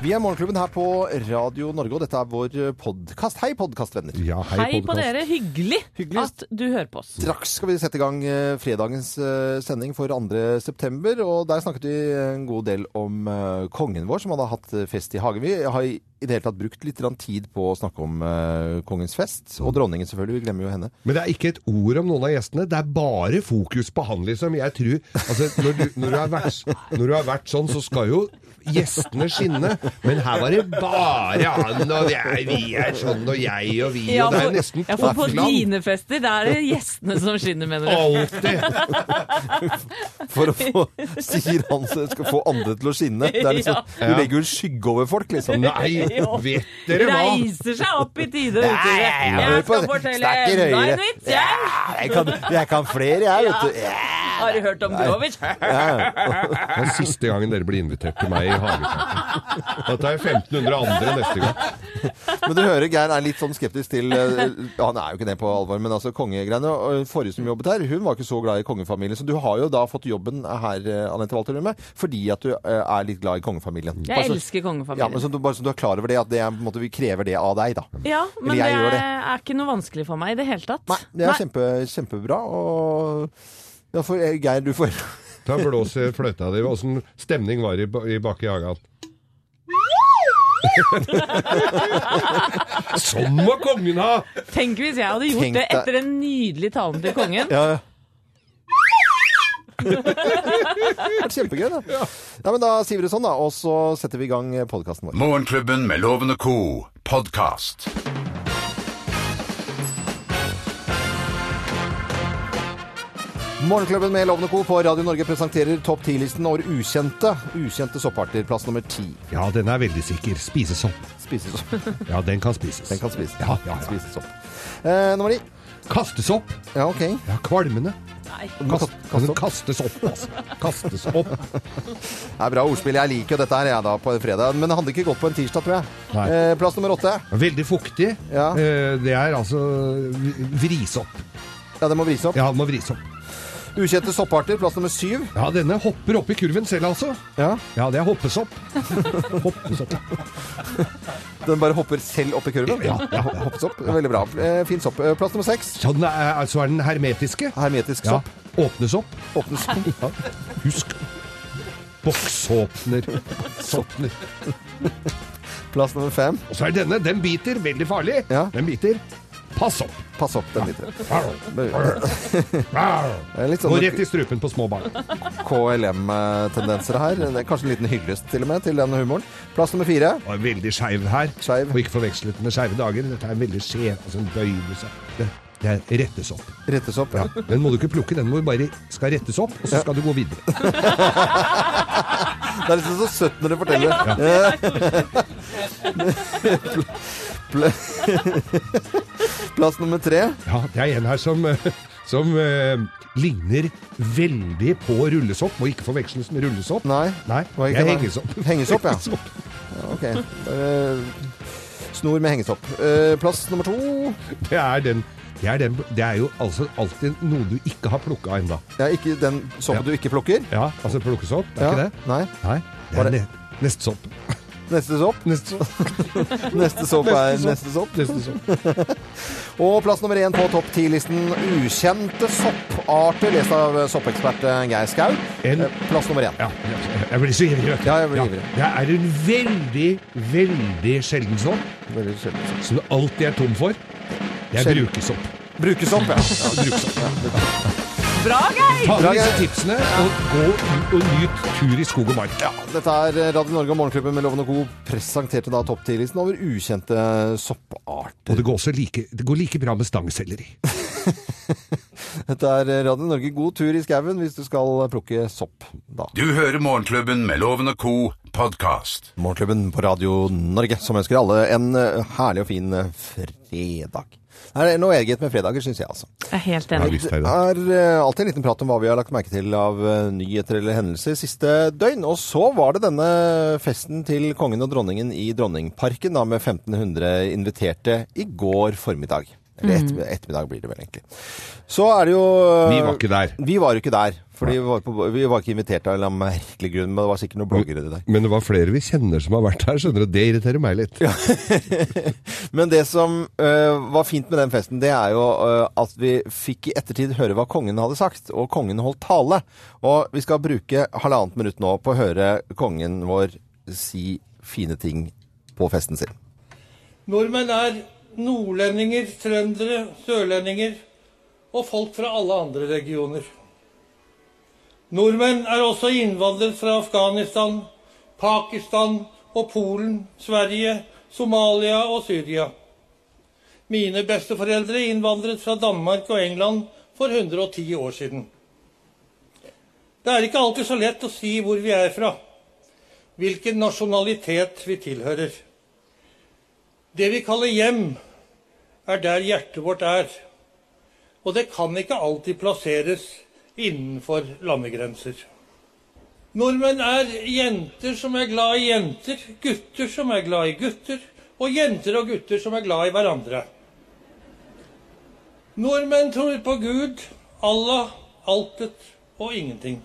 Vi er Morgenklubben her på Radio Norge, og dette er vår podkast. Hei, podkastvenner. Ja, Hei på podcast. dere. Hyggelig, Hyggelig. at du hører på oss. Straks skal vi sette i gang eh, fredagens eh, sending for 2. september, og der snakket vi en god del om eh, kongen vår, som hadde hatt fest i hagen. Vi har i det hele tatt brukt litt tid på å snakke om kongens fest, og dronningen selvfølgelig, vi glemmer jo henne. Men det er ikke et ord om noen av gjestene. Det er bare fokus på han, liksom. Jeg tror altså, når, du, når, du har vært, når du har vært sånn, så skal jo gjestene skinne. Men her var det bare han og jeg, vi er sånn og jeg og vi, og det er nesten ja, for på dine fester, er det gjestene som skinner, mener du? Alltid. For å få, sier han, så skal få andre til å skinne. Det er liksom, Ja. Du legger jo en skygge over folk, liksom. Nei, Jo. vet dere hva? Reiser seg opp i tide og utide. Jeg skal fortelle enda en vits, jeg. Jeg kan, jeg kan flere, jeg, vet du. Har du hørt om Grovic? Det er siste gangen dere blir invitert til meg i hagekake. Da tar jeg 1500 andre neste gang. Men du hører Geir er litt sånn skeptisk til eh, Han er jo ikke det på alvor, men altså kongegreiene. Forrige som jobbet her, hun var ikke så glad i kongefamilien. Så du har jo da fått jobben her, Annette Anette Walter fordi at du eh, er litt glad i kongefamilien. Jeg Bare så- elsker Ja, men så du, bare så du er klar over det, at det er, på en måte, vi krever det av deg, da. Ja, men det det. er ikke noe vanskelig for meg i det hele tatt. Nei, det er Kjempe, kjempebra. Og ja, for eh, Geir, du får Ta blås i fløyta di. Åssen stemning var det i bakke i hagen? sånn må kongen ha! Tenk hvis jeg hadde gjort Tenk det etter den nydelige talen til kongen. Ja, ja. Det Kjempegøy, det. Ja. men Da sier vi det sånn, da. Og så setter vi i gang podkasten vår. Morgenklubben med lovende co. podkast. Morgenklubben med Lovende Co. på Radio Norge presenterer topp 10-listen over ukjente ukjente sopparter. Plass nummer ti. Ja, den er veldig sikker. Spisesopp. Spisesopp. Ja, den kan spises. Den kan spises. Ja, ja, ja. Spisesopp. Eh, nummer ni. Kastesopp. Ja, OK. Ja, kvalmende. Nei. Kast, Kast kastes opp, altså. Kastes opp. Det er bra ordspill. Jeg liker jo dette her jeg da på en fredag. Men det hadde ikke gått på en tirsdag, tror jeg. Nei. Eh, plass nummer åtte. Veldig fuktig. Ja. Eh, Det er altså vrisopp. Ja, det må vris opp. Ja, det må vris opp. Ukjente sopparter. Plass nummer syv. Ja, denne hopper opp i kurven selv, altså. Ja. Ja, det er hoppesopp. hoppesopp. Den bare hopper selv opp i kurven. Ja, ja. Hoppesopp. Veldig bra. Eh, fin sopp. Eh, plass nummer seks. Så den er, altså er den hermetiske. Hermetisk Ja. sopp. Åpnes opp. Åpnes Ja. Husk boksåpner. Boksåpner. Plass nummer fem. Og så er denne. Den biter. Veldig farlig. Ja. Den biter. Pass opp. Pass opp, den litt. Litt sånn rett i strupen på små barn. KLM-tendenser her. Er Kanskje en liten hyllest til og med til den humoren. Plass nummer fire. Og veldig skeiv her. Skjev. Og ikke forvekslet med skeive dager. Dette er en veldig skjev, altså en bøyelse. Det, det er rettes opp. Rettes opp. Ja. Den må du ikke plukke, den må du bare skal rettes opp, og så skal du gå videre. Det er liksom så søtt når du forteller. Pl- Plass nummer tre. Ja, det er en her som, eh, som eh, ligner veldig på rullesopp. Må ikke forveksles med rullesopp. Nei. Nei, det er hengesopp. Hengesopp, ja. ja ok. Eh, snor med hengesopp. Eh, plass nummer to. Det er, den, det, er den, det er jo altså alltid noe du ikke har plukka ennå. Er ikke den soppen Ja. du ikke plukker. Ja, altså plukkesopp, det er Ja. ikke det? Nei. Nei, det er ne neste sopp. Neste sopp. Neste sopp. Neste sopp er Neste sopp. Neste sopp. Og plass nummer én på topp ti-listen ukjente sopparter, lest av soppekspert eh, Geir Skau. Eh, Plass nummer én. Ja, jeg blir så ivrig. Ja, jeg blir ivrig. Det er en veldig, veldig sjelden sopp Veldig sjelden. som du alltid er tom for. Det er brukesopp. Brukesopp, ja. Ja, brukesopp. Bra, Geir! Ta med disse tipsene og gå ut og nyt tur i skog og mark. Ja, dette er Radio Norge og Morgenklubben med Loven og Co. presenterte da topp 10-listen over ukjente Og sopparter. det går, også like, det går like bra med stangselleri. Dette er Radio Norge. God tur i skauen hvis du skal plukke sopp. Da. Du hører Morgenklubben med Loven og co. podkast. Morgenklubben på Radio Norge, som ønsker alle en herlig og fin fredag. Det er noe eget med fredager, syns jeg, altså. Jeg er helt enig. Det er eh, alltid en liten prat om hva vi har lagt merke til av eh, nyheter eller hendelser siste døgn. Og så var det denne festen til kongen og dronningen i Dronningparken da, med 1500 inviterte i går formiddag. Eller etter, ettermiddag blir det vel egentlig. Så er det jo Vi var ikke der. Vi var jo ikke der. Fordi vi var, på, vi var ikke invitert av en eller annen merkelig grunn, men det var sikkert noen bloggere der. Men det var flere vi kjenner som har vært her, skjønner du. Det irriterer meg litt. Men det som uh, var fint med den festen, det er jo uh, at vi fikk i ettertid høre hva kongen hadde sagt. Og kongen holdt tale. Og vi skal bruke halvannet minutt nå på å høre kongen vår si fine ting på festen sin. Nordmenn er nordlendinger, trøndere, sørlendinger og folk fra alle andre regioner. Nordmenn er også innvandret fra Afghanistan, Pakistan og Polen, Sverige, Somalia og Syria. Mine besteforeldre innvandret fra Danmark og England for 110 år siden. Det er ikke alltid så lett å si hvor vi er fra, hvilken nasjonalitet vi tilhører. Det vi kaller hjem, er der hjertet vårt er. Og det kan ikke alltid plasseres innenfor landegrenser. Nordmenn er jenter som er glad i jenter, gutter som er glad i gutter, og jenter og gutter som er glad i hverandre. Nordmenn tror på Gud, Allah, altet og ingenting.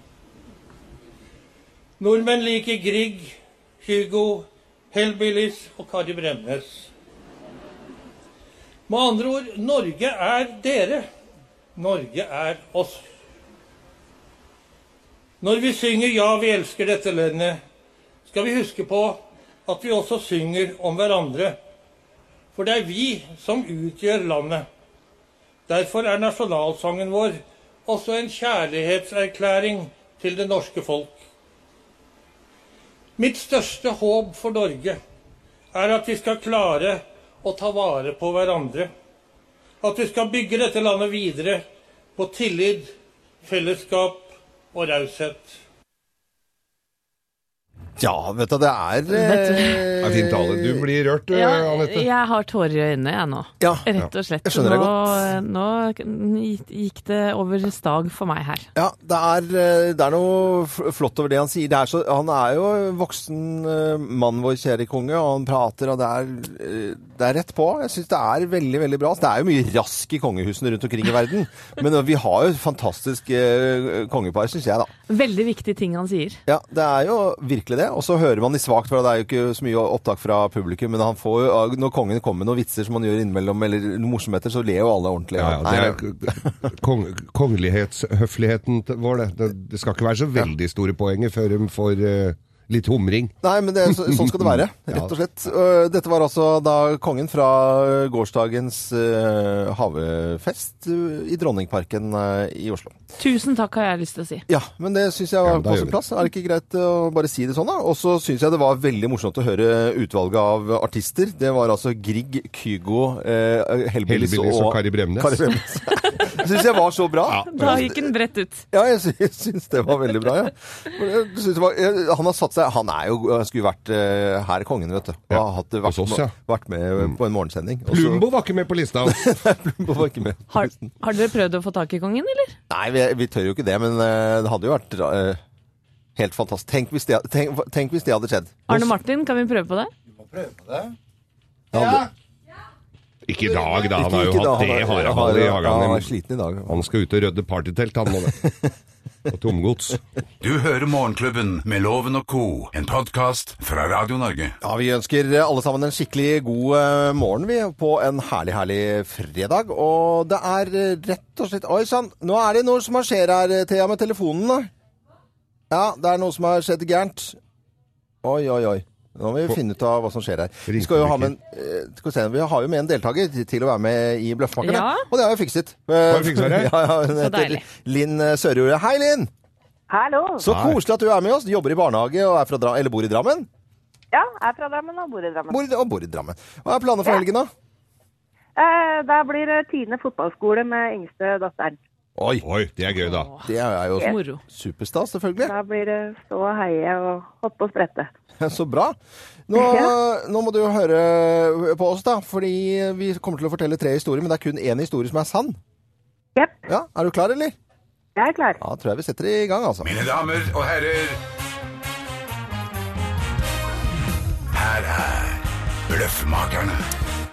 Nordmenn liker Grieg, Hugo, Hellbillies og Kari Bremnes. Med andre ord Norge er dere. Norge er oss. Når vi synger 'Ja, vi elsker dette landet', skal vi huske på at vi også synger om hverandre. For det er vi som utgjør landet. Derfor er nasjonalsangen vår også en kjærlighetserklæring til det norske folk. Mitt største håp for Norge er at vi skal klare å ta vare på hverandre. At vi skal bygge dette landet videre på tillit, fellesskap og raushet. Ja, vet du, det er eh, Det er fint tale. Du blir rørt, Ja, Anette. jeg har tårer i øynene, jeg nå. Ja. Rett og slett. Jeg skjønner det nå, nå gikk det over stag for meg her. Ja, det er, eh, det er noe flott over det han sier. Det er så, han er jo voksen eh, mann, vår kjære konge, og han prater, og det er, eh, det er rett på. Jeg syns det er veldig, veldig bra. Det er jo mye rask i kongehusene rundt omkring i verden, men eh, vi har jo et fantastisk eh, kongepar, syns jeg, da. Veldig viktige ting han sier. Ja, det er jo virkelig det. Og så hører man de svakt, for det er jo ikke så mye opptak fra publikum, men han får jo, når kongen kommer med noen vitser som han gjør innimellom, eller noen morsomheter, så ler jo alle ordentlig. Ja, ja, det er kong, kongelighetshøfligheten vår, det. det. Det skal ikke være så veldig store poenger før de får eh, litt humring. Nei, men det, så, sånn skal det være, rett og slett. Dette var altså da kongen fra gårsdagens uh, havefest øh, i Dronningparken uh, i Oslo. Tusen takk, har jeg lyst til å si. Ja, men det syns jeg var ja, på sin plass. Er det ikke greit å bare si det sånn, da? Og så syns jeg det var veldig morsomt å høre utvalget av artister. Det var altså Grieg, Kygo, uh, Hellbillies og, og Kari Bremnes. Kari Bremnes. det syns jeg var så bra. Da gikk den bredt ut. Ja, jeg sy- syns det var veldig bra, ja. Det var, jeg, han har satt seg Han er jo skulle vært uh, her kongen, vet du. Og Ja, har hatt, vært, oss, ja. vært med på en morgensending. Også, Plumbo var ikke med på lista. Plumbo var ikke med. Har, har dere prøvd å få tak i kongen, eller? Nei, vi, vi tør jo ikke det, men uh, det hadde jo vært uh, helt fantastisk. Tenk hvis det, tenk, tenk hvis det hadde skjedd. Arne Martin, kan vi prøve på det? Vi må prøve på Det hadde, Ikke i dag, da. Han Ikke- har jo hatt da, hatt det han var- harehall i hagen. Han var sliten i dag. Han skal ut og rydde partytelt, han nå. Og tomgods. Du hører Morgenklubben med Loven og co., en podkast fra Radio Norge. Ja, Vi ønsker alle sammen en skikkelig god eh, morgen vi, på en herlig, herlig fredag. Og det er eh, rett og slett Oi sann, nå er det noe som har skjedd her, eh, Thea, med telefonen. da. Ja, det er noe som har skjedd gærent. Oi, oi, oi. Nå må vi finne ut av hva som skjer her. Vi, skal jo ha med en, eh, skal vi, se, vi har jo med en deltaker til- å være med i Bløffmakerne. Ja. Og det har vi fikset. Har fikset det? Ja, ja, hun heter. Linn Sørjord. Sørjordet. Hei, Linn! Hallo. Så Hei. koselig at du er med oss. Du jobber i barnehage og er fra eller bor i Drammen. Ja, jeg er fra Drammen og bor i Drammen. Bor og bor i Drammen. Hva er planene for helgen, da? Eh, da blir det Tine fotballskole med yngste datteren. Oi, Oi, det er gøy, da. det er jo Moro. superstas, selvfølgelig. Da blir det stå og heie og hoppe og sprette. Så bra. Nå, nå må du høre på oss, da. Fordi vi kommer til å fortelle tre historier, men det er kun én historie som er sann. Yep. Ja, Er du klar, eller? jeg er klar. Da tror jeg vi setter i gang, altså. Mine damer og herrer. Her er Bløffmakerne.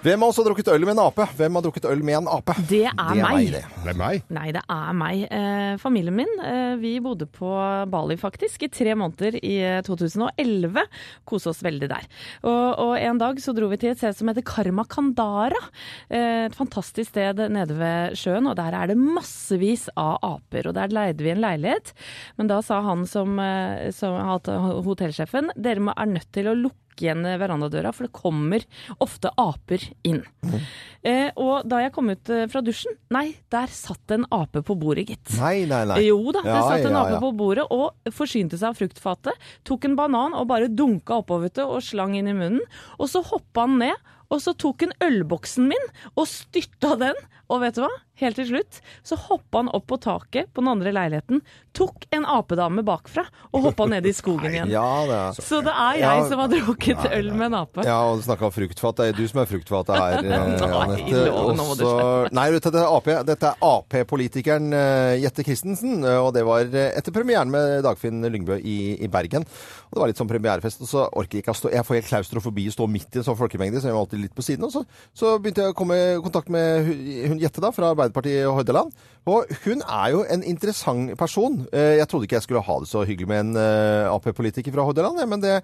Hvem har også drukket øl med en ape? Hvem har drukket øl med en ape? Det er meg. det. Det er meg. Nei, det er meg. Eh, familien min, eh, vi bodde på Bali faktisk i tre måneder i eh, 2011. Kose oss veldig der. Og, og en dag så dro vi til et sted som heter Karma Kandara. Eh, et fantastisk sted nede ved sjøen, og der er det massevis av aper. Og der leide vi en leilighet, men da sa han som, eh, som hadde hotellsjefen, dere er nødt til å lukke igjen verandadøra, for det kommer ofte aper inn. Eh, og da jeg kom ut eh, fra dusjen, nei, der satt en ape på bordet, gitt. Nei, nei, nei. Jo da, det Ja, satt en ja, ape ja. på bordet og forsynte seg av fruktfatet. Tok en banan og bare dunka oppå vet du, og slang inn i munnen. Og så hoppa han ned, og så tok han ølboksen min og styrta den. Og vet du hva? Helt til slutt så hoppa han opp på taket på den andre leiligheten, tok en apedame bakfra og hoppa ned i skogen igjen. Ja, det er Så det er jeg Ja. som har drukket øl med en ape. Ja, og du snakka om fruktfat. Det er du som er fruktfatet her, eh, Nei, Anette. Også- Nei, dette er AP. Dette er Ap-politikeren eh, Jette Christensen, eh, og det var etter premieren med Dagfinn Lyngbø i, i Bergen. Og det var litt sånn premierefest, og så orker jeg ikke å stå Jeg får helt klaustrofobi å stå midt i en sånn folkemengde, så jeg var alltid litt på siden. Og så, så begynte jeg å komme i kontakt med hu- hun Jette da, fra Arbeiderpartiet og Hordaland. Og hun er jo en interessant person. Eh, Jeg trodde ikke jeg skulle ha det så hyggelig med en eh, Ap-politiker fra Hordaland, men det,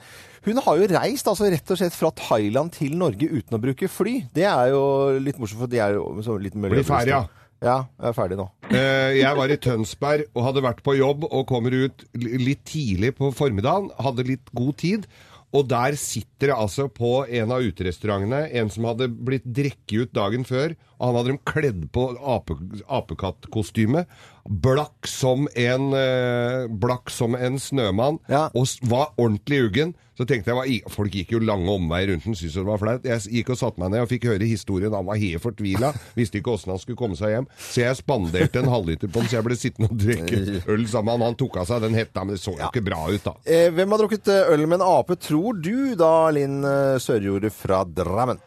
hun har jo reist altså rett og slett fra Thailand til Norge uten å bruke fly. Det er jo litt morsomt, for de er jo litt Blir ferdig, ja. Ja, jeg er ferdig nå. Eh, Jeg var i Tønsberg og hadde vært på jobb og kommer ut litt tidlig på formiddagen, hadde litt god tid. Og der sitter det altså på en av uterestaurantene en som hadde blitt drukket ut dagen før. Han hadde dem kledd på ape, apekattkostyme. Blakk som en, eh, blakk som en snømann. Ja. Og s- var ordentlig uggen. Så tenkte jeg, hva i- Folk gikk jo lange omveier rundt den, syntes det var flaut. Jeg gikk og satte meg ned og fikk høre historien. Han var helt fortvila. Visste ikke åssen han skulle komme seg hjem. Så jeg spanderte en halvliter på den, så jeg ble sittende og drikke øl sammen med han. Han tok av seg den hetta, men det så jo ikke bra ut, da. Eh, hvem har drukket eh, øl med en ape, tror du da, Linn eh, Sørjordet fra Drammen?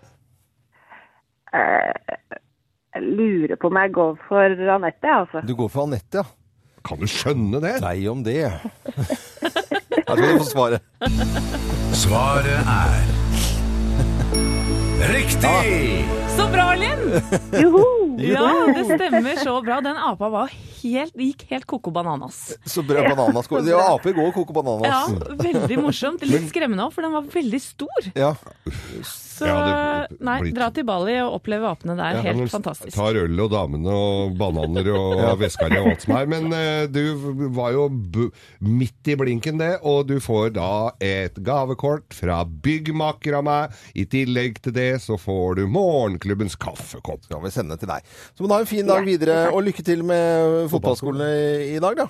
Eh, jeg lurer på om jeg går for Anette, altså. Du går for Anette, ja. Kan du skjønne det? Deg om det. Her skal du få svaret. Svaret er Riktig! Så bra, Linn! Joho! Ja, det stemmer så bra. Den apa var helt, gikk helt koko bananas. Så bra bananas Ja, Det er aper går koko bananas. Ja, veldig morsomt. Litt skremmende òg, for den var veldig stor. Ja. Så Ja, det- nei, blitt- dra til Bali og oppleve apene. Det er Ja, helt men fantastisk. Tar øl og damene og bananer og veskari og alt som er. Men uh, du var jo b midt i blinken, det. Og du får da et gavekort fra byggmaker av meg. I tillegg til det så får du morgenklubbens kaffekopp. skal vi sende til deg. Så må du ha en fin dag videre, og lykke til med fotballskolen i, i dag, da.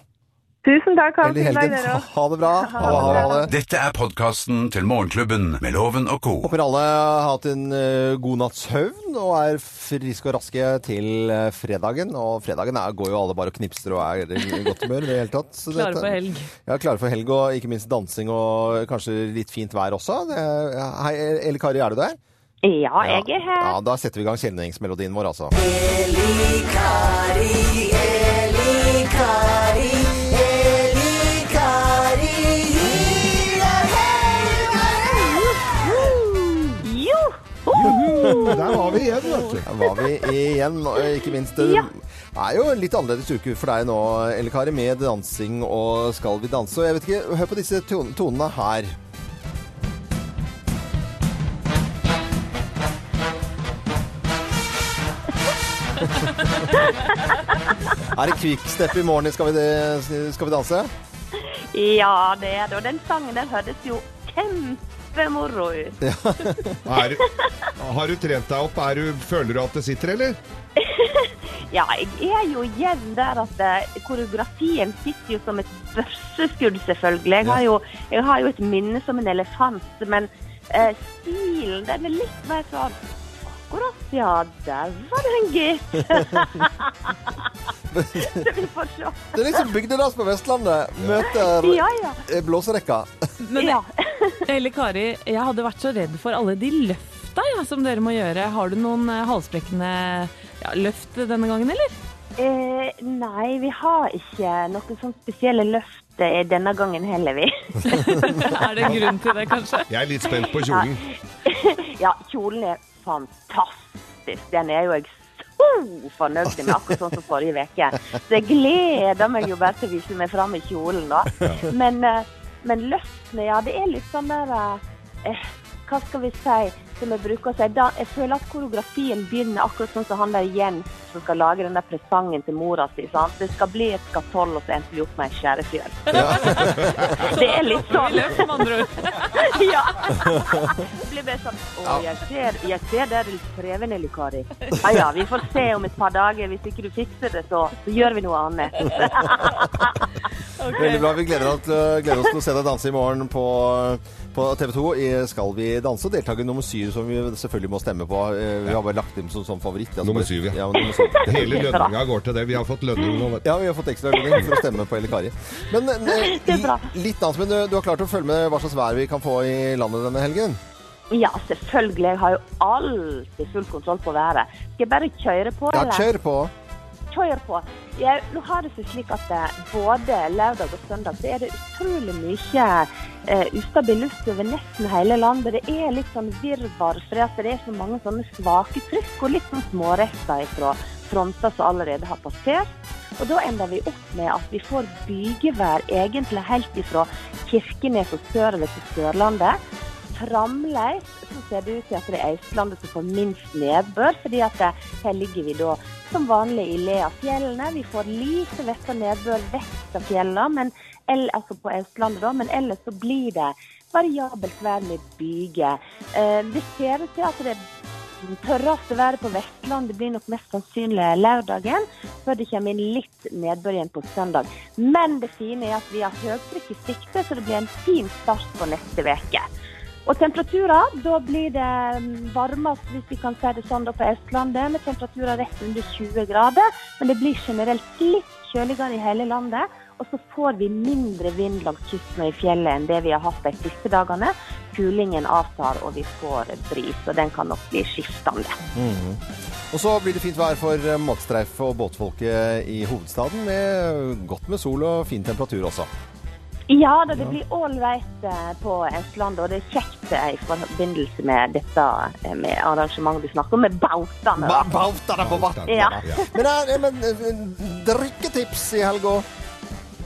Tusen takk. Ha dag, helgen. dere. Ha det bra. Ha det, ha det, ha det. Dette er podkasten til Morgenklubben med Loven og co. Håper alle har hatt en eh, god natts søvn og er friske og raske til eh, fredagen. Og fredagen er, går jo alle bare og knipser og er i godt humør i det hele tatt. Så Klare for helg. Ja, klare for helg, og ikke minst dansing og kanskje litt fint vær også. Det, hei, Elle Kari, er du der? Ja, jeg er her. Ja, da setter vi i gang kjenningsmelodien vår, altså. Der var vi igjen, vet du. Der var vi igjen, ikke minst Det er jo en litt annerledes uke for deg nå, Elle Kari, med dansing og Skal vi danse. Og jeg vet ikke, hør på disse ton tonene her. Er det quickstep i morgen i Skal vi, skal vi danse? Ja, det er det. Og den sangen den høres jo kjempemoro ut. Er, har du trent deg opp? Er du, føler du at det sitter, eller? Ja, jeg er jo jevn der at eh, koreografien sitter jo som et børseskudd, selvfølgelig. Jeg har jo, jeg har jo et minne som en elefant, men eh, stilen den er litt mer sånn Akkurat, ja, der var det en gitt. Se. Det er liksom bygdedags på Vestlandet møter Ja, ja. eh, blåserekka. Men ja. Elle Kari, jeg hadde vært så redd for alle de løfta ja, som dere må gjøre. Har du noen eh, halsbrekkende ja, løft denne gangen, eller? Eh, nei, vi har ikke noen sånn spesielle løft eh, denne gangen heller, vi. er det en grunn til det, kanskje? Jeg er litt spent på kjolen. ja, kjolen er fantastisk. Den er jo jeg så fornøyd med, akkurat sånn som forrige uke. Så jeg gleder meg jo bare til å vise meg fram i kjolen, da. Men, eh, men løftene, ja, det er litt sånn der eh, Hva skal vi si? Som jeg bruker å si. Da, jeg føler at koreografien begynner akkurat sånn som han der Jens som skal lage den der presangen til mora si. sant? Det skal bli et skatoll, og så endte vi opp med ei skjærefjøl. Det er litt sånn. Med andre ord. Ja. Det blir bare sånn Å, jeg ser, jeg ser det er litt krevende, Lukari. Ja ja, vi får se om et par dager. Hvis ikke du fikser det, så, så gjør vi noe annet. Veldig bra. Vi gleder oss, gleder oss til å se deg danse i morgen på, på TV 2 i Skal vi danse. Deltaker nummer syv, som vi selvfølgelig må stemme på. Eh, Vi har bare lagt dem som, som favoritt. Altså, Nummer syv, ja. nummer syv. Hele lønninga går til det. Vi har fått lønning nå. Ja, vi har fått ekstra lønning for å stemme på Elle Kari. Men eh, litt annet, men du, du har klart å følge med hva slags vær vi kan få i landet denne helgen? Ja, selvfølgelig. Jeg har jo alltid full kontroll på været. Skal jeg bare kjøre på, Ja, kjør på. Kjør på. Jeg, nå har det seg slik at eh, både lørdag og søndag så er det utrolig mye eh, ustabil luft over nesten hele landet. Det er litt sånn virvar, for det er så mange sånne svake trykk og litt sånn smårester fra fronter som allerede har passert. Og da ender vi opp med at vi får bygevær egentlig helt ifra Kirkenes og sørover til Sørlandet. Fremdeles så ser det ut til at det er Østlandet som får minst nedbør, fordi at det, her ligger vi da som vanlig i le av fjellene. Vi får lite vett og nedbør vest av fjellene, men, altså på Østlandet da, men ellers så blir det variabelt vær med byger. Eh, det ser ut til at det tørreste været på Vestlandet blir nok mest sannsynlig lørdagen, før det kommer inn litt nedbør igjen på søndag. Men det fine er at vi har høytrykk i sikte, så det blir en fin start på neste uke. Og temperaturer, da blir det mm, varmest, hvis vi kan si det sånn, da på Østlandet, med temperaturer rett under 20 grader. Men det blir generelt litt kjøligere i hele landet. Og så får vi mindre vind langs kysten og i fjellet enn det vi har hatt de siste dagene. Kulingen avtar, og vi får bris, og den kan nok bli skiftende. Og så blir det fint vær for eh, matstreif og båtfolket i hovedstaden, med godt med sol og fin temperatur også. Ja da, det blir ålreit eh, på Østlandet, og det er kjekt eh, i forbindelse med dette eh, med arrangementet du snakker om, med bautene. Ba bautaene på vann! Ja. Men, men drikketips i helga?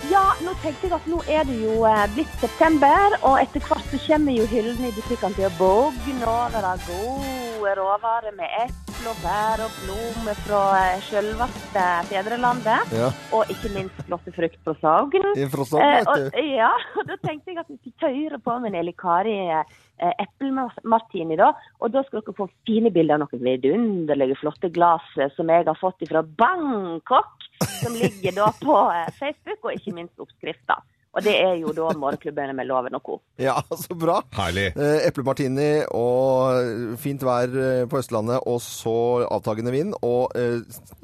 Ja, nå tenkte jeg at nå er det jo blitt september, og etter hvert så kommer jo hyllene i butikkene til å bugne over av gode råvarer med eple og bær og blomster fra eh, selveste fedrelandet. Ja, Og ikke minst flotte frukt fra Sogn. fra Sogn, Eh, vet du. ja, og da tenkte jeg at vi skulle kjøre på med en Elle Kari eh, eplemartini, da. Og da skal dere få fine bilder av noen vidunderlige, flotte glass som jeg har fått fra Bangkok. Som ligger da på Facebook, og ikke minst oppskrifter. Og det er jo da morgenklubbene med Loven og Co. Ja, så bra. Herlig. Eh, Eplemartini og fint vær eh, på Østlandet, og så avtagende vind. Og eh,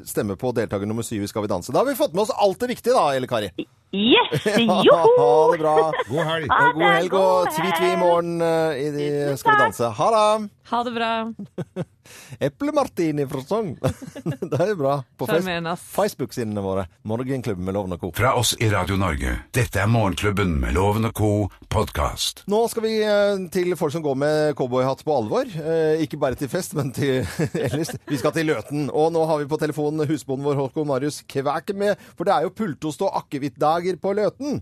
stemme på deltaker nummer syv i Skal vi danse. Da har vi fått med oss alt det viktige, da, Elle Kari. Yes! Joho! Ha det bra. God helg. Ha God helg, og tvi-tvi i morgen eh, i de, Skal vi danse. Ha det! Ha det bra. Eplemartini fra Sogn. det er bra. På. Facebook-sidene våre. Morgenklubben med Loven og Co. Fra oss i Radio Norge. Dette er Morgenklubben med Loven og co. podkast. Nå skal vi eh, til folk som går med cowboyhatt på alvor. Eh, Ikke bare til fest, men til ellers. Vi skal til Løten. Og nå har vi på telefonen husbonden vår Håkon Marius Kvæk med, for det er jo pultost og akevittdager på Løten.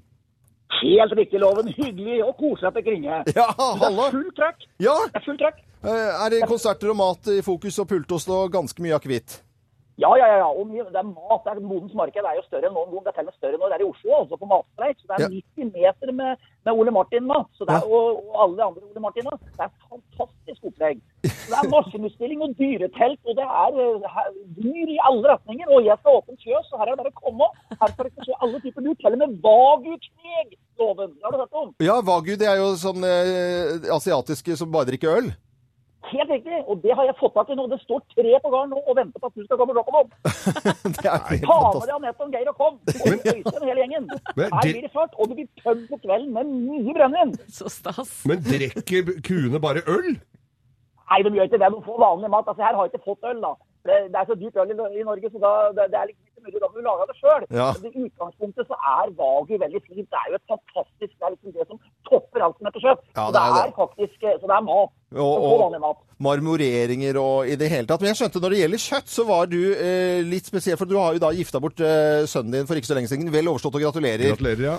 Helt riktig, Loven. Hyggelig og koselig at det kringer. Ja, Det hallo! er fullt trøkk. Ja, Det er full trøkk. eh, er det konserter og mat i fokus og pultost og ganske mye akevitt? Ja, ja, ja. ja. Og mye, det er mat. Det er Modens marked er jo større enn noen gang. Det er til og med større når det er i Oslo, altså på matstreik. Så det er Ja. 90 meter med, med Ole Martin nå, Så det er, og, og alle de andre Ole Martina. Det er fantastisk opplegg. Så det er maskinutsstilling og dyretelt, og det er eh, her- dyr i alle retninger. Og jeg skal åpne fjøs, så her er det bare å komme. Her skal dere se alle typer dyr. Til og med Wagyu-kneg, Loven. Det har du hørt om? Ja, Wagyu det er jo sånn eh, asiatiske som bare drikker øl. Helt riktig, og det har jeg fått tak i nå. Det står tre på gården nå og venter på at du skal komme og droppe dem opp. Ta med deg Anette og Geir og kom. Og Øystein hele gjengen. Men Her blir det fart, og det blir tømt på kvelden med mye brennevin. Så stas. Men drikker kuene bare øl? Nei, de gjør ikke det. De får vanlig mat. Altså, her har jeg ikke fått øl, da. Det, det er så dyrt øl i, i Norge, så da, det, det er liksom ikke mulig, da må du lage det sjøl. Ja. Men i utgangspunktet så er Wagyu veldig fint. Det er jo et fantastisk Det er liksom det som topper alt som heter kjøtt. Ja, det, det det er er, faktisk eh, Så det er mat. Og- og- marmoreringer og i det hele tatt. Men jeg skjønte når det gjelder kjøtt, så var du eh, litt spesiell. For du har jo da gifta bort eh, sønnen din for ikke så lenge siden. Vel overstått og gratulerer. Gratulerer, ja.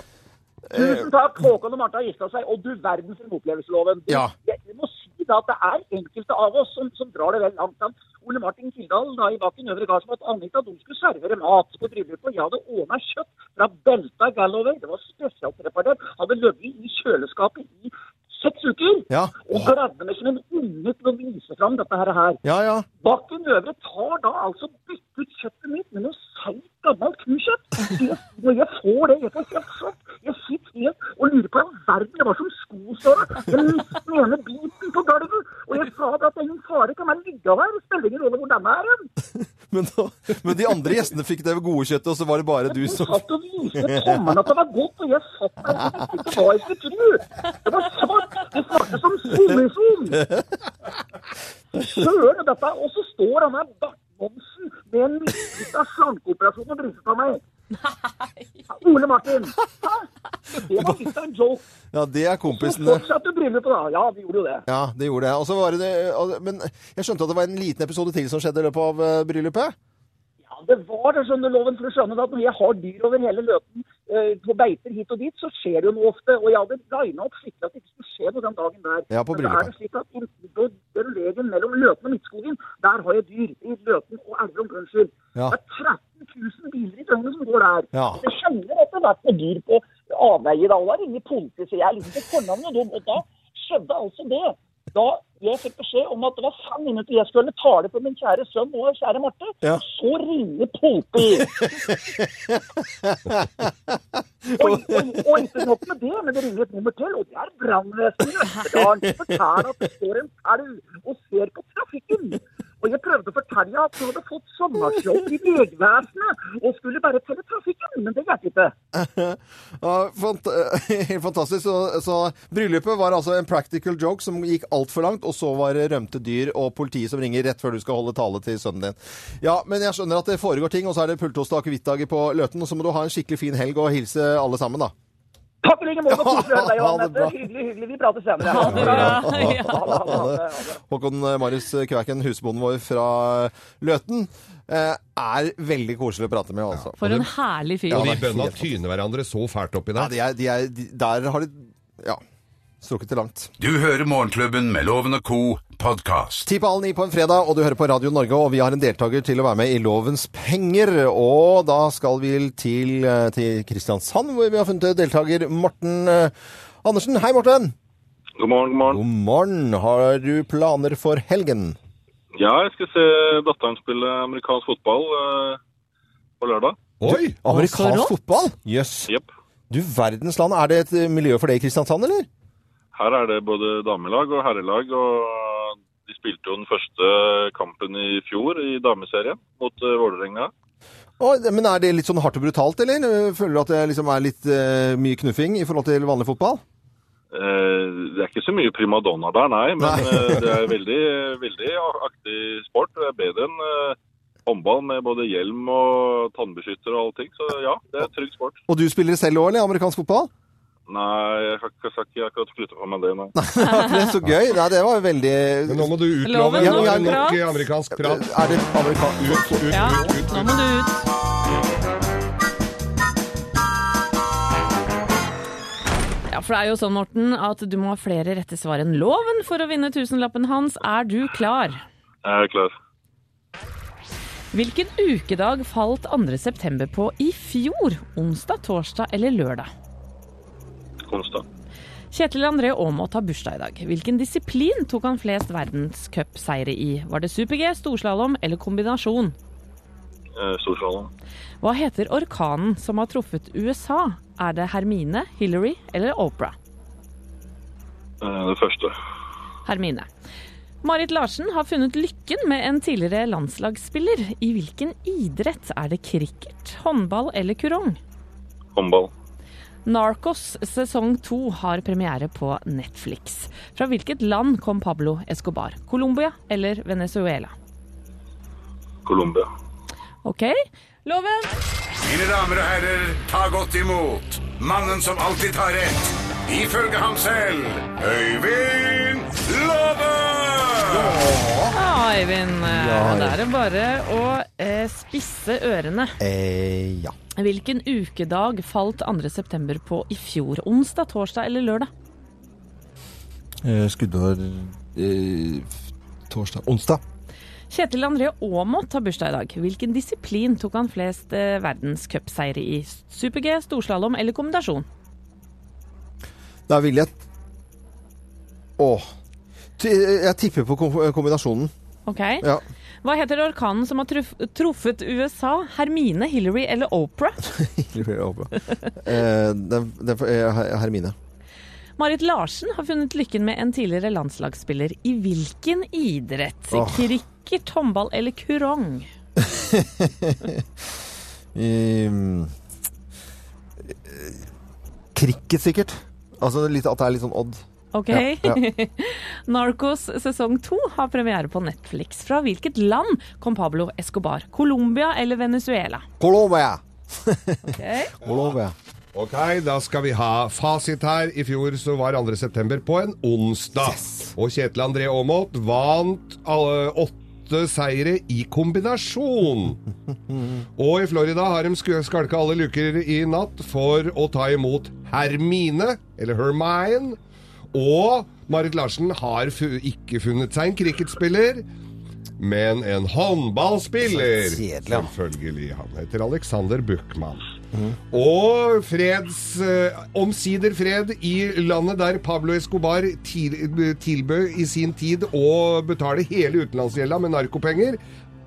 Tusen takk. Håkon og Martha har gifta seg, og du verden for en opplevelseloven. Du, Ja. jeg, jeg må da at det er enkelte av oss som, som drar det vel langt. Ole Martin Kildahl da i Bakken Øvre Gardsmo at Anita de skulle servere mat på bryllupet. Jeg hadde ordna kjøtt fra Belta Gallover. Det var spesielt preparert. Hadde ligget i kjøleskapet i seks uker. Ja. Og gledde meg som en unge til å vise fram dette her. Ja, ja. Bakken Øvre tar da altså bytte ut kjøttet mitt med noe seigt, gammelt kuskjøtt. Jeg, når jeg får det, jeg får helt sjokk. Jeg sitter helt og lurer på hva verden, det var som skosåra. Jeg mister den ene biten på gulvet. Og jeg sa at det er ingen fare, kan man ligge her? Det spiller ingen rolle hvor denne er hen. Men, men de andre gjestene fikk det gode kjøttet, og så var det bare du som som satt og viste tommelen at det var godt, og jeg satt der og tenkte ikke hva jeg skulle tro. Det var svart, det smakte som solisol. Søren, dette, og så står han her, Bart Monsen, med en mislykka slankeoperasjon og bryster på meg. Ole Martin. Hæ? Det var litt av en joke. Ja, det er Så kompisene. fortsatte bryllupet, da. Ja, vi gjorde jo det. Ja, det gjorde det. Var det Men jeg skjønte at det var en liten episode til som skjedde i løpet av eh, bryllupet? Ja, det var det, skjønner loven, for du skjønner at når jeg har dyr over hele løten på beiter hit og dit, så skjer det jo noe ofte. Og jeg hadde lina opp skikkelig at det ikke skulle skje noe den dagen der. Ja, på Men så er det slik at i- den veien mellom Løten og Midtskogen, der har jeg dyr. I Løten og Elverum, unnskyld. Ja. Det er 13 000 biler i døgnet som går der. Ja. Det kjenner etter hvert på dyr på avveier. da, og da ringer politiet, så jeg er liksom på fornavn med dem. Og da skjedde altså det. Da jeg fikk beskjed om at det var fem minutter jeg skulle tale for min kjære sønn og kjære Marte, Ja. så ringer politiet. og, og, og ikke nok med det, men det ringer et nummer til, og det er brannvesenet i Østerdalen. forteller at det står en elg og ser på trafikken. Og jeg prøvde å fortelle at du hadde fått sommerjobb i Vegvesenet og skulle bare telle trafikken, men det hjalp ikke. Helt fantastisk. Så, så bryllupet var altså en practical joke som gikk altfor langt, og så var det rømte dyr og politiet som ringer rett før du skal holde tale til sønnen din. Ja, men jeg skjønner at det foregår ting, og så er det pultost og akevittdager på Løten, og så må du ha en skikkelig fin helg og hilse alle sammen, da. Takk i like måte. Koselig å høre deg, bra. Hyggelig, hyggelig. Vi prater senere. Ha det bra. Ja. Håkon Marius Kvæken, husbonden vår fra Løten, eh, er veldig koselig å prate med, altså. For en herlig fyr. Og de bøndene tyner hverandre så fælt oppi Ja, der. de er, de er, de, der har de ja, strukket det langt. Du hører Morgenklubben med Loven og co. podkast. Ti på halv ni på en fredag, og du hører på Radio Norge, og vi har en deltaker til å være med i Lovens penger. Og da skal vi til, eh, til Kristiansand, hvor vi har funnet deltaker Morten eh, Andersen. Hei, Morten! God morgen, god morgen. God morgen. Har du planer for helgen? Ja, jeg skal se datteren spille amerikansk fotball eh, på lørdag. Oi! Amerikansk fotball? Jøss. Jepp. Du verdens land. Er det et miljø for det i Kristiansand, eller? Her er det både damelag og herrelag, og de spilte jo den første kampen i fjor i dameserien mot uh, Vålerenga. Men er det litt sånn hardt og brutalt, eller? Føler du at det liksom er litt uh, mye knuffing i forhold til vanlig fotball? Uh, det er ikke så mye primadonna der, nei, men Nei. uh, det er veldig, veldig aktig sport. Det er bedre enn eh, håndball med både hjelm og tannbeskytter og allting, så ja, det er trygg sport. Og du spiller selv òg, eller? Amerikansk fotball? Nei, jeg har ikke- skal ikke akkurat flytte på meg det, nei. det er så gøy. Nei, det var jo veldig Men nå må du utlove ja, det nok prat. amerikansk prat. Er det amerikansk Ut, ut, Ja, ut, ut. nå må du ut. Ja, for det er jo sånn, Morten, at du må ha flere rette svar enn loven for å vinne tusenlappen hans. Er du klar? Jeg er klar. Hvilken ukedag falt 2. september på i fjor? Onsdag, torsdag eller lørdag? Onsdag. Kjetil André Aamodt har bursdag i dag. Hvilken disiplin tok han flest verdenscupseire i? Var det super-G, storslalåm eller kombinasjon? Eh, Storslalåm. Hva heter orkanen som har truffet USA? Er det Hermine, Hillary eller Oprah? Eh, det første. Hermine. Marit Larsen har funnet lykken med en tidligere landslagsspiller. I hvilken idrett er det cricket, håndball eller kurong? Håndball. Narcos sesong to har premiere på Netflix. Fra hvilket land kom Pablo Escobar? Colombia eller Venezuela? Colombia. Ok. Loven! Mine damer og herrer, ta godt imot mannen som alltid tar rett, ifølge ham selv, Øyvind Love! Ja, Øyvind. Ja, Da er det bare å eh, spisse ørene. Eh, ja. Hvilken ukedag falt 2. september på i fjor? Onsdag, torsdag eller lørdag? Eh, skuddår eh, torsdag Onsdag. Kjetil André Aamodt har bursdag i dag. Hvilken disiplin tok han flest eh, verdenscupseire i? Super-G, storslalåm eller kombinasjon? Da vil jeg Å. Jeg tipper på kombinasjonen. Ok. Ja. Hva heter orkanen som har truff truffet USA? Hermine, Hillary eller Oprah? Hillary eller Opera. eh, Her- Hermine. Marit Larsen har funnet lykken med en tidligere landslagsspiller. I hvilken idrett? Oh. Cricket, håndball eller kurong? Um, Cricket, sikkert. Altså at det er litt sånn odd. Ok. Ja, Narcos sesong to har premiere på Netflix. Fra hvilket land kom Pablo Escobar? Colombia eller Venezuela? Colombia! Ok. Colombia. Ok, da skal vi ha fasit her. I fjor så var 2. september på en onsdag. Og Kjetil André Aamodt vant alle åtte seire i kombinasjon. Og i Florida har de skalka alle luker i natt for å ta imot Hermine, eller Hermine. Og Marit Larsen har fu ikke funnet seg en cricketspiller, men en håndballspiller. Selvfølgelig. Han heter Alexander Buchmann. Og freds eh, Omsider fred i landet der Pablo Escobar til, tilbød i sin tid å betale hele utenlandsgjelda med narkopenger,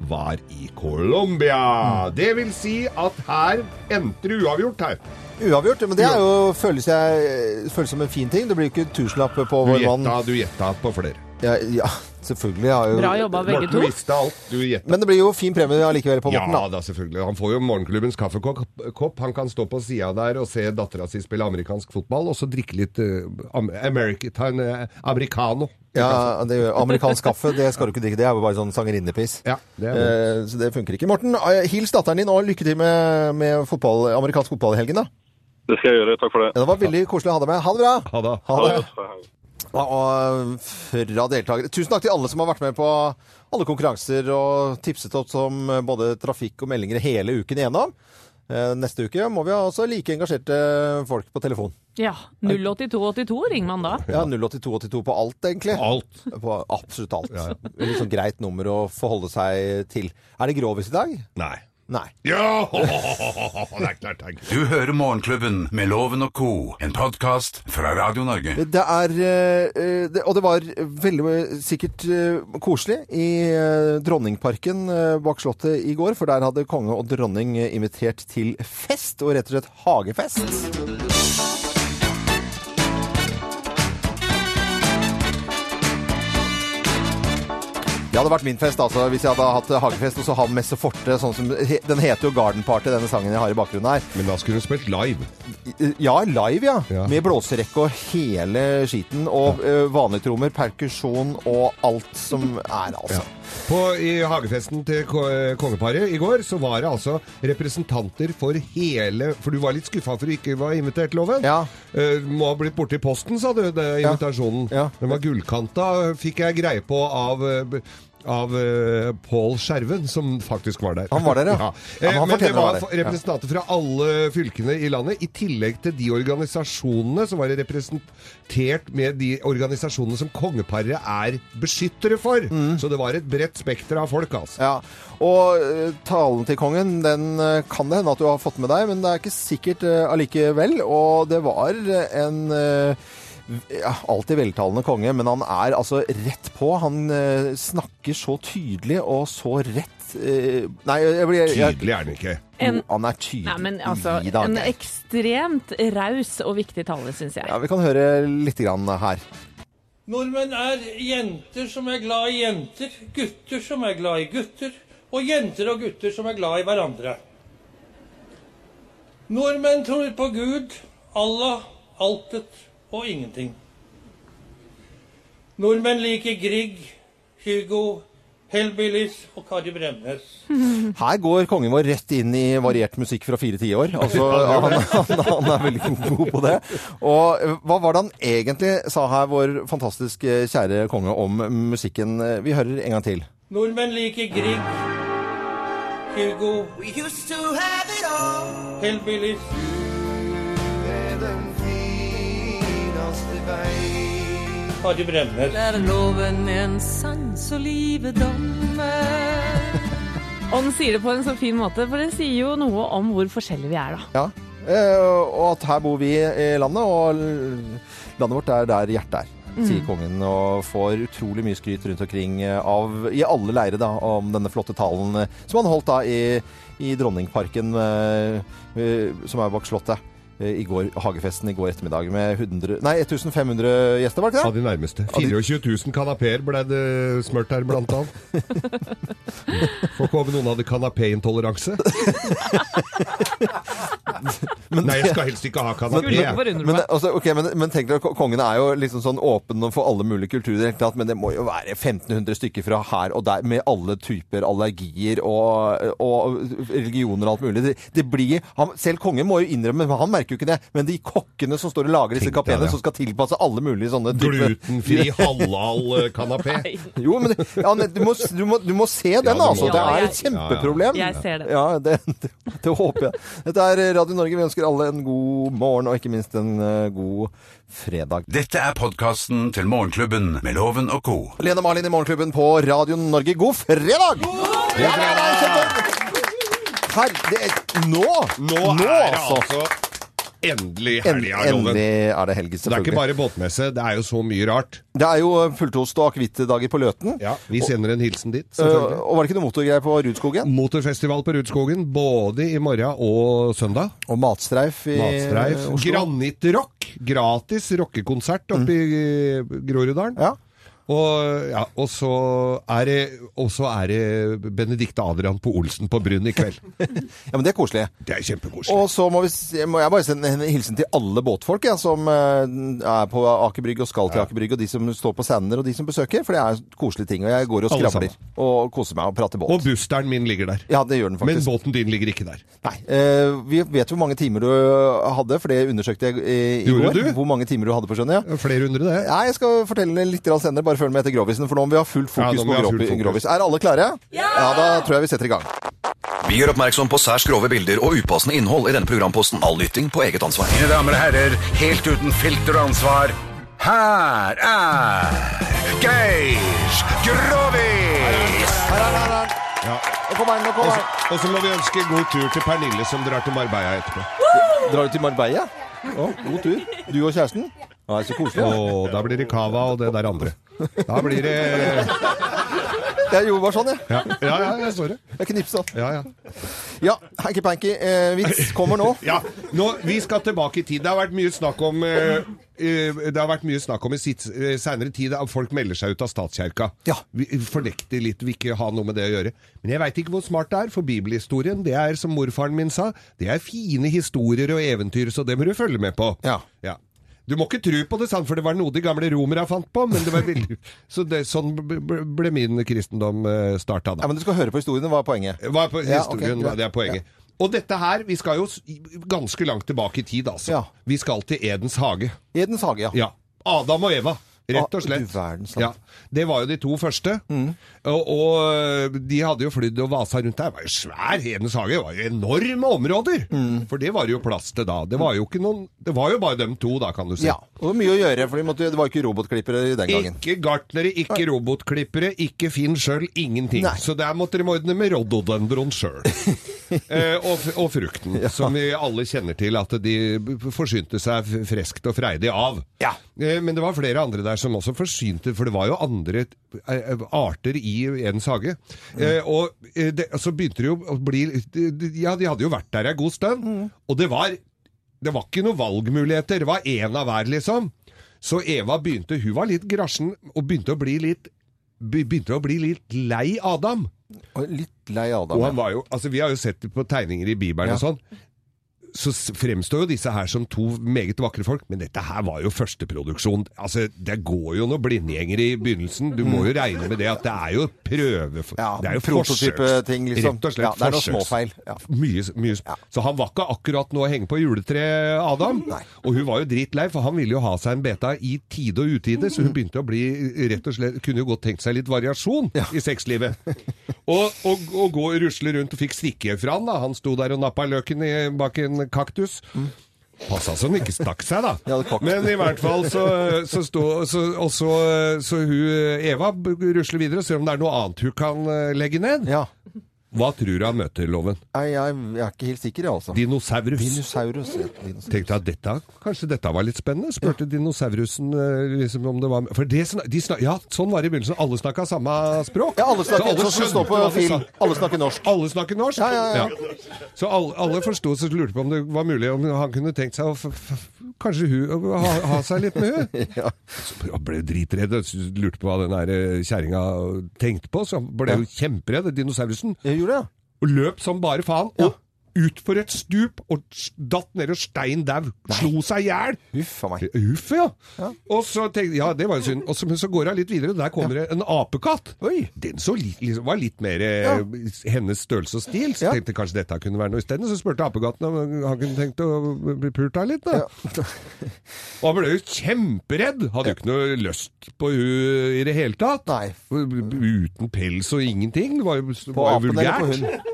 var i Colombia. Det vil si at her endte det uavgjort her. Uavgjort. Men det er jo, føles, jeg, føles som en fin ting. Det blir ikke tusenlapp på vår mann. du gjetta på flere. Ja, ja, selvfølgelig. Har jo... Bra jobba, begge to. visste alt. Du gjetta. Men det blir jo fin premie allikevel på Morten, Ja da, selvfølgelig. Han får jo morgenklubbens kaffekopp. Han kan stå på sida der og se dattera si spille amerikansk fotball, og så drikke litt uh, American, uh, eh, americano. Ja, det gjør Amerikansk kaffe, det skal du ikke drikke. Det er jo bare sånn sangerinnepiss. Ja, det er det. Eh, så det funker ikke. Morten, eh, hils datteren din, og lykke til med, med fotball, amerikansk fotball i helgen, da. Det skal jeg gjøre. Takk for det. Ja, det var veldig koselig å ha deg med. Ha det bra! Ha det. Ha det. Ja, og fra deltakere Tusen takk til alle som har vært med på alle konkurranser og tipset oss om både trafikk og meldinger hele uken igjennom. Eh, Neste uke må vi ha også like engasjerte folk på telefon. Ja. 08282 ringer man da. Ja, 08282 på alt, egentlig. Alt. På absolutt alt. Litt sånn greit nummer å forholde seg til. Er det grovis i dag? Nei. Nei. Ja! Det er klart. det er. Du hører Morgenklubben med Loven og Co., en podkast fra Radio Norge. Det er eh, det, Og det var veldig eh, sikkert eh, koselig i eh, Dronningparken eh, bak Slottet i går, for der hadde konge og dronning eh, invitert til fest, og rett og slett hagefest. Det hadde vært min fest altså, hvis jeg hadde hatt hagefest og så hadde Messe Forte. Sånn som, den heter jo Garden Party, denne sangen jeg har i bakgrunnen her. Men da skulle du spilt live. Ja, live, ja. Ja. Med blåserekke og hele skiten. Og ja. vanlige trommer, perkusjon og alt som er, altså. På, I hagefesten til kongeparet i går så var det altså representanter for hele For du var litt skuffa for du ikke var invitert, Loven? Ja. Uh, må ha blitt borti posten, sa du, det, invitasjonen. Ja. Den var gullkanta, fikk jeg greie på av eh, av uh, Pål Skjerven, som faktisk var der. Han var der, ja. ja. Eh, men det var representanter fra alle fylkene i landet, i tillegg til de organisasjonene som var representert med de organisasjonene som kongeparet er beskyttere for. Mm. Så det var et bredt spekter av folk, altså. Ja, og eh, talen til kongen, den eh, kan det hende at du har fått med deg, men det er ikke sikkert eh, allikevel. Og det var eh, en eh, ja, alltid veltalende konge, men han er altså rett på. Han eh, snakker så tydelig og så rett eh, Nei, jeg blir jeg- Tydelig er han ikke. En- Jo, han er tydelig. Nei, men altså, Gi da, En Geir. ekstremt raus og viktig tale, syns jeg. Ja, Vi kan høre litt grann her. Nordmenn er jenter som er glad i jenter, gutter som er glad i gutter, og jenter og gutter som er glad i hverandre. Nordmenn tror på Gud, Allah, altet og ingenting. Nordmenn liker Grieg, Hugo, Hellbillies og Kari Bremnes. Her går kongen vår rett inn i variert musikk fra fire tiår. Altså, han, han, han er veldig god på det. Og eh, hva var det han egentlig sa her, vår fantastisk eh, kjære konge, om musikken? Vi hører en gang til. Nordmenn liker Grieg, Hugo, Hellbillies. Kari Bremner. Der loven en sans og livet dommer. Og den sier det på en så fin måte, for den sier jo noe om hvor forskjellige vi er, da. Ja. Eh, og at her bor vi i landet, og landet vårt er der hjertet er. Sier kongen, og får utrolig mye skryt rundt omkring eh, av, i alle leire da, om denne flotte talen eh, som han holdt da i, i Dronningparken, eh, som er bak Slottet. Eh, I går, Hagefesten i går ettermiddag med 100, nei, 1500 gjester, var det Av ikke det? de nærmeste. 24 000 kanapeer ble det smurt her, blant annet. Får ikke håpe noen hadde kanapéintoleranse. Nei, jeg skal helst ikke ha kanapé. Men, Men, altså, okay, men, men tenk deg, kongene er jo liksom sånn åpne for alle mulige kulturer, tatt, men det må jo være 1500 stykker fra her og der, med alle typer allergier og, og religioner og alt mulig. Det, det blir, han, selv kongen må jo innrømme, men han merker jo ikke det, men de kokkene som står og lager disse kapeene, det. som skal tilpasse alle mulige sånne typer- Glutenfri halal-kanapé. Jo, men ja, du, må, du, må, du må se den, ja, må altså. det. Det er Ja, et kjempeproblem. Jeg ser den. Ja, det, det, det håper jeg. Dette er Radio Norge. Vi ønsker alle en god morgen, og ikke minst en eh, god fredag. Dette er podkasten til Morgenklubben med Loven og co. Lene Marlin i Morgenklubben på Radio Norge. God fredag! Ja, det er kjempe- Her, det er, nå! Nå, er det altså. Endelig En, helga, Loven. endelig er det helg, selvfølgelig. det er ikke bare båtmesse, det er jo så mye rart. Det er jo fulltost og akevittdager på Løten. Ja, Vi sender en hilsen dit, Eh, selvfølgelig. og var det ikke noe motorgreier på Rudskogen? Motorfestival på Rudskogen både i morgen og søndag. Og matstreif i Matstreif. Oslo. Granittrock. Gratis rockekonsert oppe i eh, Groruddalen. Ja. Og, ja, og så er det, og så er det Benedicte Adrian på Olsen på Brun i kveld. ja, men det er koselig. Det er kjempekoselig. Og så må, vi, må jeg bare sende en hilsen til alle båtfolk ja, som eh, er på Aker Brygge og skal til Aker Brygge, og de som står på Sander, og de som besøker, for det er koselige ting. Og jeg går og skravler og koser meg og prater båt. Og busteren min ligger der. Ja, det gjør den faktisk. Men båten din ligger ikke der. Nei, eh, Vi vet hvor mange timer du hadde, for det undersøkte jeg i, i går. du? Hvor mange timer du hadde på sjøen. Ja. Flere hundre, det. Nei, Jeg skal fortelle litt senere, bare følg med etter Grovisen, for nå må vi ha fullt fokus ja, på grov, fullt fokus. Grovis. Er alle klare? Ja! Da tror jeg vi setter i gang. Vi gjør oppmerksom på særs grove bilder og upassende innhold i denne programposten. All lytting på eget ansvar. Mine damer og herrer, helt uten filter og ansvar, her er Geir Grovis! Her, her, her, her. Ja. Han, så, han. og så må vi ønske god tur til Pernille som drar til Marbella etterpå. Drar du til Marbella? Å, god tur. Du og kjæresten? Ja, er så koselig. Og da blir det cava og det der andre. Da blir det Jeg gjorde bare sånn, jeg. Ja, ja, ja jeg så det. Jeg knipsa. Ja, ja. Ja, hanky-panky. Eh, vits kommer nå. Ja, nå, Vi skal tilbake i tid. Det har vært mye snakk om eh, eh, Det har vært mye snakk om i sitt, eh, senere tid at folk melder seg ut av statskirka. Ja. Vi fornekter litt, vil ikke ha noe med det å gjøre. Men jeg veit ikke hvor smart det er, for bibelhistorien, det er som morfaren min sa, det er fine historier og eventyr, så det må du følge med på. Ja. Ja. Du må ikke tro på det, for det var noe de gamle romere fant på, men det var veldig Så det, sånn ble min kristendom uh, starta ja, da. men du skal høre på historien. Hva er poenget? Hva er på Ja, historien, ok, det er poenget. Og dette her, vi skal jo ganske langt tilbake i tid, altså. Ja. Vi skal til Edens hage. Edens hage, ja. Ja. Adam og Eva. Rett og slett. Ja, det var jo de to første. Og, og de hadde jo flydd og vasa rundt der. Det var jo svær Hedens hage. Det var jo enorme områder. For det var det jo plass til da. Det var jo noen Det var jo bare dem to, da, kan du si. Ja, og mye å gjøre, for de måtte, det var ikke robotklippere den gangen. Ikke gartnere, ikke robotklippere, ikke Finn sjøl, ingenting. Nei. Så der måtte de ordne med rododendron sjøl. eh, og, og frukten, som vi alle kjenner til at de forsynte seg freskt og freidig av. Ja. Eh, men det var flere andre der som også forsynte, for det var jo andre eh, arter i Edens hage. Eh, og eh, det, så begynte det jo å bli Ja, de hadde jo vært der en god stund, og det var det var ikke noen valgmuligheter. Det var én av hver, liksom. Så Eva begynte Hun var litt grasjen og begynte å bli litt Begynte å bli litt lei Adam. Og litt lei Adam. Og han var jo, altså Vi har jo sett det på tegninger i Bibelen Ja. og sånn. Så fremstår jo disse her som to meget vakre folk, men dette her var jo førsteproduksjon. Altså, det går jo noen blindgjenger i begynnelsen. Du må jo regne med det at det er jo prøve... Ja, det er jo prototype-ting, liksom. Rett og slett Ja, det er noen småfeil, ja. Mye, mye. Så han var ikke akkurat noe å henge på juletreet, Adam. Og hun var jo drittlei, for han ville jo ha seg en beta i tide og utide, så Mm. hun begynte å bli rett og slett Kunne jo godt tenkt seg litt variasjon i sexlivet. og, og, og gå og rusle rundt og fikk stikke fra han da. Han sto der og nappa løken i, bak en kaktus. Passa så han ikke stakk seg, da. Men i hvert fall så, så sto så, Og så, så hun Eva rusler videre og ser om det er noe annet hun kan eh, legge ned. Hva tror du han møter, Loven? Nei, jeg, jeg er ikke helt sikker, jeg, altså. Dinosaurus. Dinosaurus. ja, dinosaurus. Tenkte jeg dette, kanskje dette var litt spennende. Spurte dinosaurusen eh, liksom om det var For det, de snak, ja, sånn var det i begynnelsen. Alle snakka samme språk. Ja, alle snakker, Så alle så det på film. Alle snakker norsk. Alle snakker norsk? Ja, ja, ja. Så alle, alle forsto, og lurte på om det var mulig om han kunne tenkt seg å Kanskje hun ha, ha seg litt med hun? Så ble dritredd og lurte på hva den eh, kjerringa tenkte på. Så ble jo kjemperedd, dinosaurusen. Jeg gjorde det, Og løp som bare faen. Og utfor et stup og datt ned og stein dau. Slo seg i hjel. Huff a meg. Uff, ja. Og så tenkte Ja, det var jo synd. Og så, men så går hun litt videre, og der kommer det en apekatt. Den så li, liksom, var litt mer ja. hennes størrelse og stil. Så tenkte kanskje dette kunne være noe isteden. Så spurte apekatten om han kunne tenkt å bli pult av litt, da. Og han ble jo kjemperedd. Hadde jo ikke noe lyst på hun i det hele tatt. Nei. Uten pels og ingenting. Det var jo, På var jo på vulgært.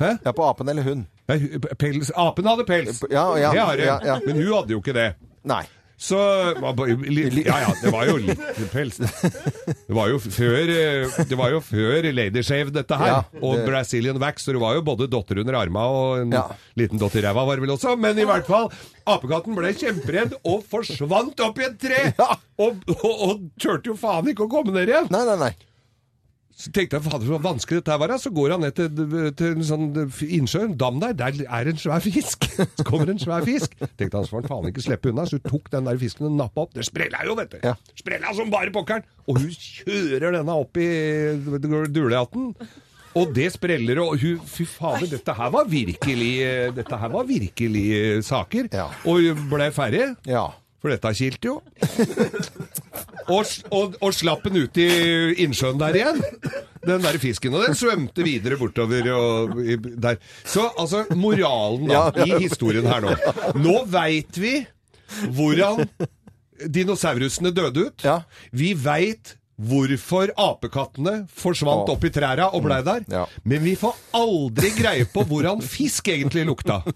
Hæ? Ja, på apen eller hund. Pels, apen hadde pels. Ja, ja, det har det. ja, ja. Men hun hadde jo ikke det. Nei. Så Ja ja, det var jo litt pels. Det var jo før, eh, det var jo før Ladyshave, dette her. Ja, Og Brazilian Wax. Så det var jo både dotter under arma og en Ja. liten dotter i ræva, var det vel også. Men i hvert fall, apekatten ble kjemperedd og forsvant opp i et tre! Og, og, og turte jo faen ikke å komme ned igjen. Nei, nei, nei. Så tenkte jeg, fader, så vanskelig dette var. Så går han ned til, til en sånn innsjø, en dam der. Der er en svær fisk. Så kommer en svær fisk. Tenkte han, så får han faen ikke slippe unna. Så hun tok den der fisken og nappa opp. Det sprella jo, vet du. Sprella som bare pokkeren. Og hun kjører denne opp i dulehatten. Og det spreller, og hun Fy fader, dette her var virkelig eh, Dette her var virkelig saker. saker. Og hun ble ferdig. For dette kilte jo. Og, og, og slapp den ut i innsjøen der igjen. Den der fisken. Og den svømte videre bortover og i- der. Så altså, moralen da, Ja, ja. i historien her nå. Nå veit vi hvordan dinosaurusene døde ut. Vi veit hvorfor apekattene forsvant opp i træra og blei der. Men vi får aldri greie på hvordan fisk egentlig lukta.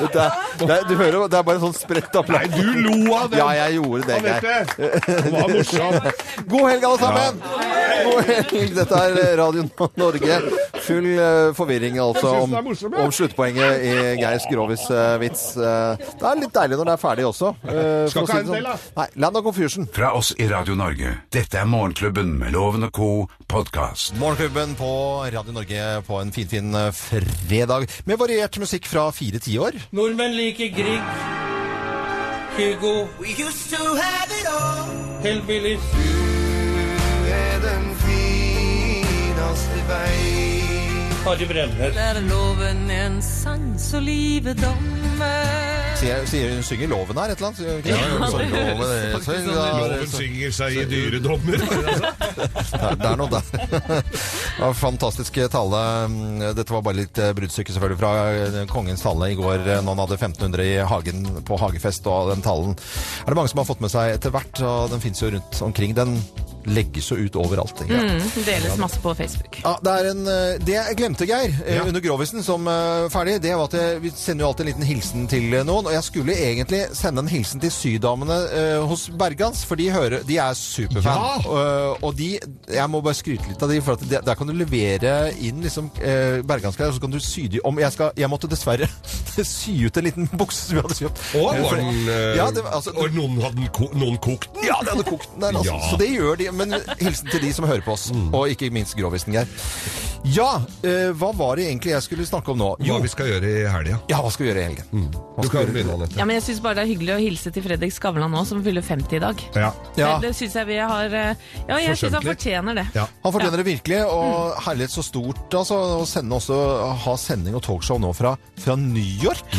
Dette det er, du hører jo, det er bare sånn spredt applaus. Nei, du lo av den. Ja, jeg gjorde det, Anette, det var morsomt. God helg, alle sammen! God helg. Dette er Radio Norge. Full eh, forvirring altså Jeg synes om, det er morsomt, ja. om sluttpoenget i Geir Grovis eh, vits. Eh, det er litt deilig når det er ferdig også. eh, for Skal å ikke ha det en til, da. Nei, Land of Confusion. Fra oss i Radio Norge. Dette er Morgenklubben med Loven og co. podkast. Morgenklubben på Radio Norge på en finfin fin fredag med variert musikk fra fire tiår. Nordmenn liker Grieg, Kygo, Hellbillies. Harry Bremnes. Där loven en sans og livet dommer Sier, sier hun synger loven her, et eller annet? Ja, det? Ja, det høres loven, faktisk sånn ut. Loven synger seg i dyre dommer. Det er- noe der. Fantastisk tale. Dette var bare litt eh, bruddstykke selvfølgelig fra eh, kongens tale i går noen når han hadde 1500 i hagen på hagefest. Og den talen er det mange som har fått med seg etter hvert. Og den finnes jo rundt omkring. Den legges jo ut overalt. Mm, deles masse på Facebook. Ja, det, er en, eh, det jeg glemte, Geir, ja. under Grovisen som eh, ferdig, det var at jeg, vi sender jo alltid en liten hilsen til eh, noen. Og jeg skulle egentlig sende en hilsen til sydamene uh, hos Bergans, for de, hører, de er superfan. Eh, og de Jeg må bare skryte litt av de, for at de, der kan du levere inn liksom, uh, bergansklær, og så kan du sy de om. Jeg, skal, jeg måtte dessverre sy ut en liten bukse som vi hadde kjøpt. Og, for, den eh, Ja, det altså- Og noen hadde noen kokt den? Ja, det hadde kokt den der, altså. Ja. Så det gjør de. Men hilsen til de som hører på oss. Og ikke minst grovisen, Geir. Ja, eh, hva var det egentlig jeg skulle snakke om nå? Hva vi skal gjøre i helga. ja, hva skal vi gjøre i helgen? Du kan begynne, Anette. Ja, men jeg syns bare det er hyggelig å hilse til Fredrik Skavlan nå, som fyller 50 i dag. Ja. Ja. Det, det syns jeg vi har eh, Ja, jeg syns han fortjener det. Ja. Han fortjener det virkelig, og herlighet så stort altså, å sende også, ha sending og talkshow nå fra, fra New York.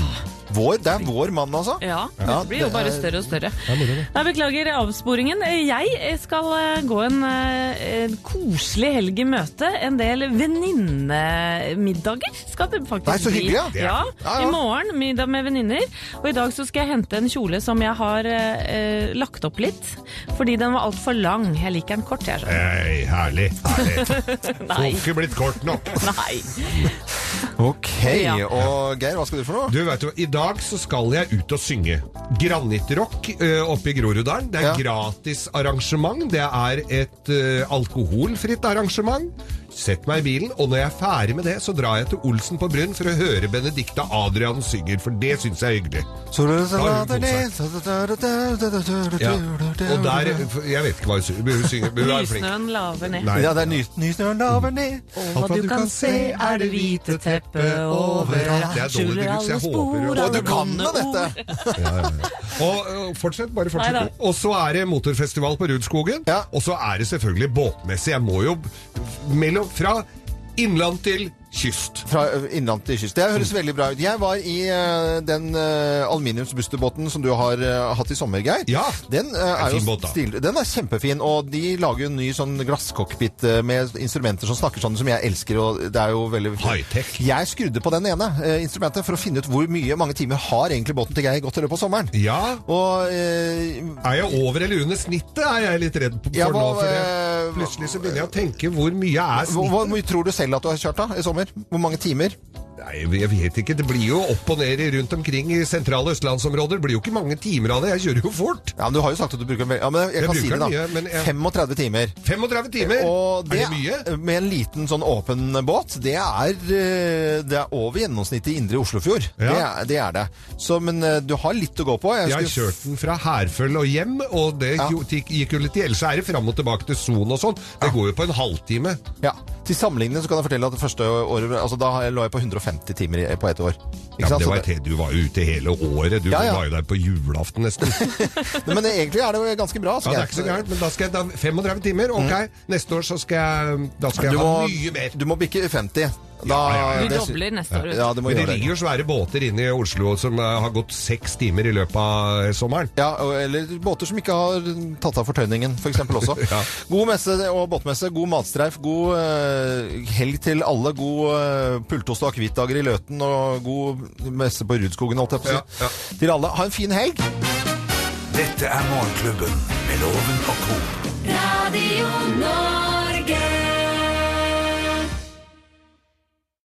Vår, det er vår mann, altså. Ja, Ja, det blir jo bare større og større. Nei, Beklager avsporingen. Jeg skal eh, gå en, eh, en koselig helg i møte. En del venninnemiddager skal det faktisk Nei, så hyggelig, ja. Ja. I morgen middag med venninner. Og i dag så skal jeg hente en kjole som jeg har eh, lagt opp litt. Fordi den var altfor lang. Jeg liker den kort, jeg. Hey, herlig. herlig. Nei. Får ikke blitt kort nok. Nei. Ok, Ja. og Geir, hva skal du for noe? Du vet jo, I dag så skal jeg ut og synge. Granittrock uh, oppe i Groruddalen. Det er Ja. gratis arrangement. Det er et eh, alkoholfritt arrangement. Sett meg i bilen, og når jeg er ferdig med det, så drar jeg til Olsen på Brunn for å høre Benedicte Adrian synger, for det syns jeg er hyggelig. Ja. Og der Jeg vet ikke hva hun synger. Hun er flink. Nysnøen laver ned. Nei. Ja, det er ny- Nysnøen laver ned. Og hva du kan se er det hvite teppet overalt. Det er Dolly Skjuler Deluxe, jeg håper Og du kan ord. dette! Og fortsett, bare fortsett. Og så er det motorfestival på Rudskogen. Og så er det selvfølgelig båtmesse. Jeg må jo mellom fra innland til kyst. Fra innland til kyst. Det høres veldig bra ut. Jeg var i uh, den uh, aluminiumsbusterbåten som du har uh, hatt i sommer, Geir. Ja. Den, uh, er, fin båt, stil, den er kjempefin, og de lager jo en ny sånn glasscockpit med instrumenter som snakker sånn, som jeg elsker, og det er jo veldig High-tech. Jeg skrudde på den ene instrumentet for å finne ut hvor mye mange timer har egentlig båten til Geir gått i løpet av sommeren. Ja. Og Er jeg over eller under snittet, er jeg litt redd for Ja, nå. For det. Plutselig så begynner jeg å tenke hvor mye er hvor, hvor mye tror du selv at du har kjørt da i sommer? Hvor mange timer? Nei, jeg vet ikke. Det blir jo opp og ned rundt omkring i sentrale østlandsområder. Det blir jo ikke mange timer av det. Jeg kjører jo fort. Ja, men Du har jo sagt at du bruker ja, men Jeg, Jeg kan si det, da. mye, men jeg- 35 timer. 35 timer! Og det, er det mye? med en liten sånn åpen båt, det er, eh, det er over gjennomsnittet i indre Oslofjord. Ja. Det, er, det er det. Så, men eh, du har litt å gå på. Jeg har skulle- kjørt den fra Herføl og hjem, og det Ja. gikk jo litt i Ellers er det fram og tilbake til Son og sånn. Det går jo på en halvtime. Ja. Til sammenligning så kan jeg fortelle at det første året altså Da lå jeg på 150 timer på ett år. Ikke Ja, men sant? det var et, du var jo ute hele året. Du Ja, ja. var jo der på julaften nesten. men egentlig er det jo ganske bra. Ja, det er ikke så gærent, men da skal jeg da 35 timer. Ok, neste år så skal jeg, da skal jeg Mm. Ha må, mye mer. du må bikke 50. Da, Ja, ja, ja. Du dobler neste år. Ja, det, må Men det ligger jo svære båter inne i Oslo som eh, har gått seks timer i løpet av eh, sommeren. Ja, eller båter som ikke har tatt av fortøyningen, f.eks. For også. Ja. God messe og båtmesse, god matstreif, god eh, helg til alle, god uh, pultost og akevittdager i Løten og god messe på Rudskogen, holdt jeg på å si. Ja, ja. Til alle. Ha en fin helg! Dette er Morgenklubben med Loven og co. Radio Norge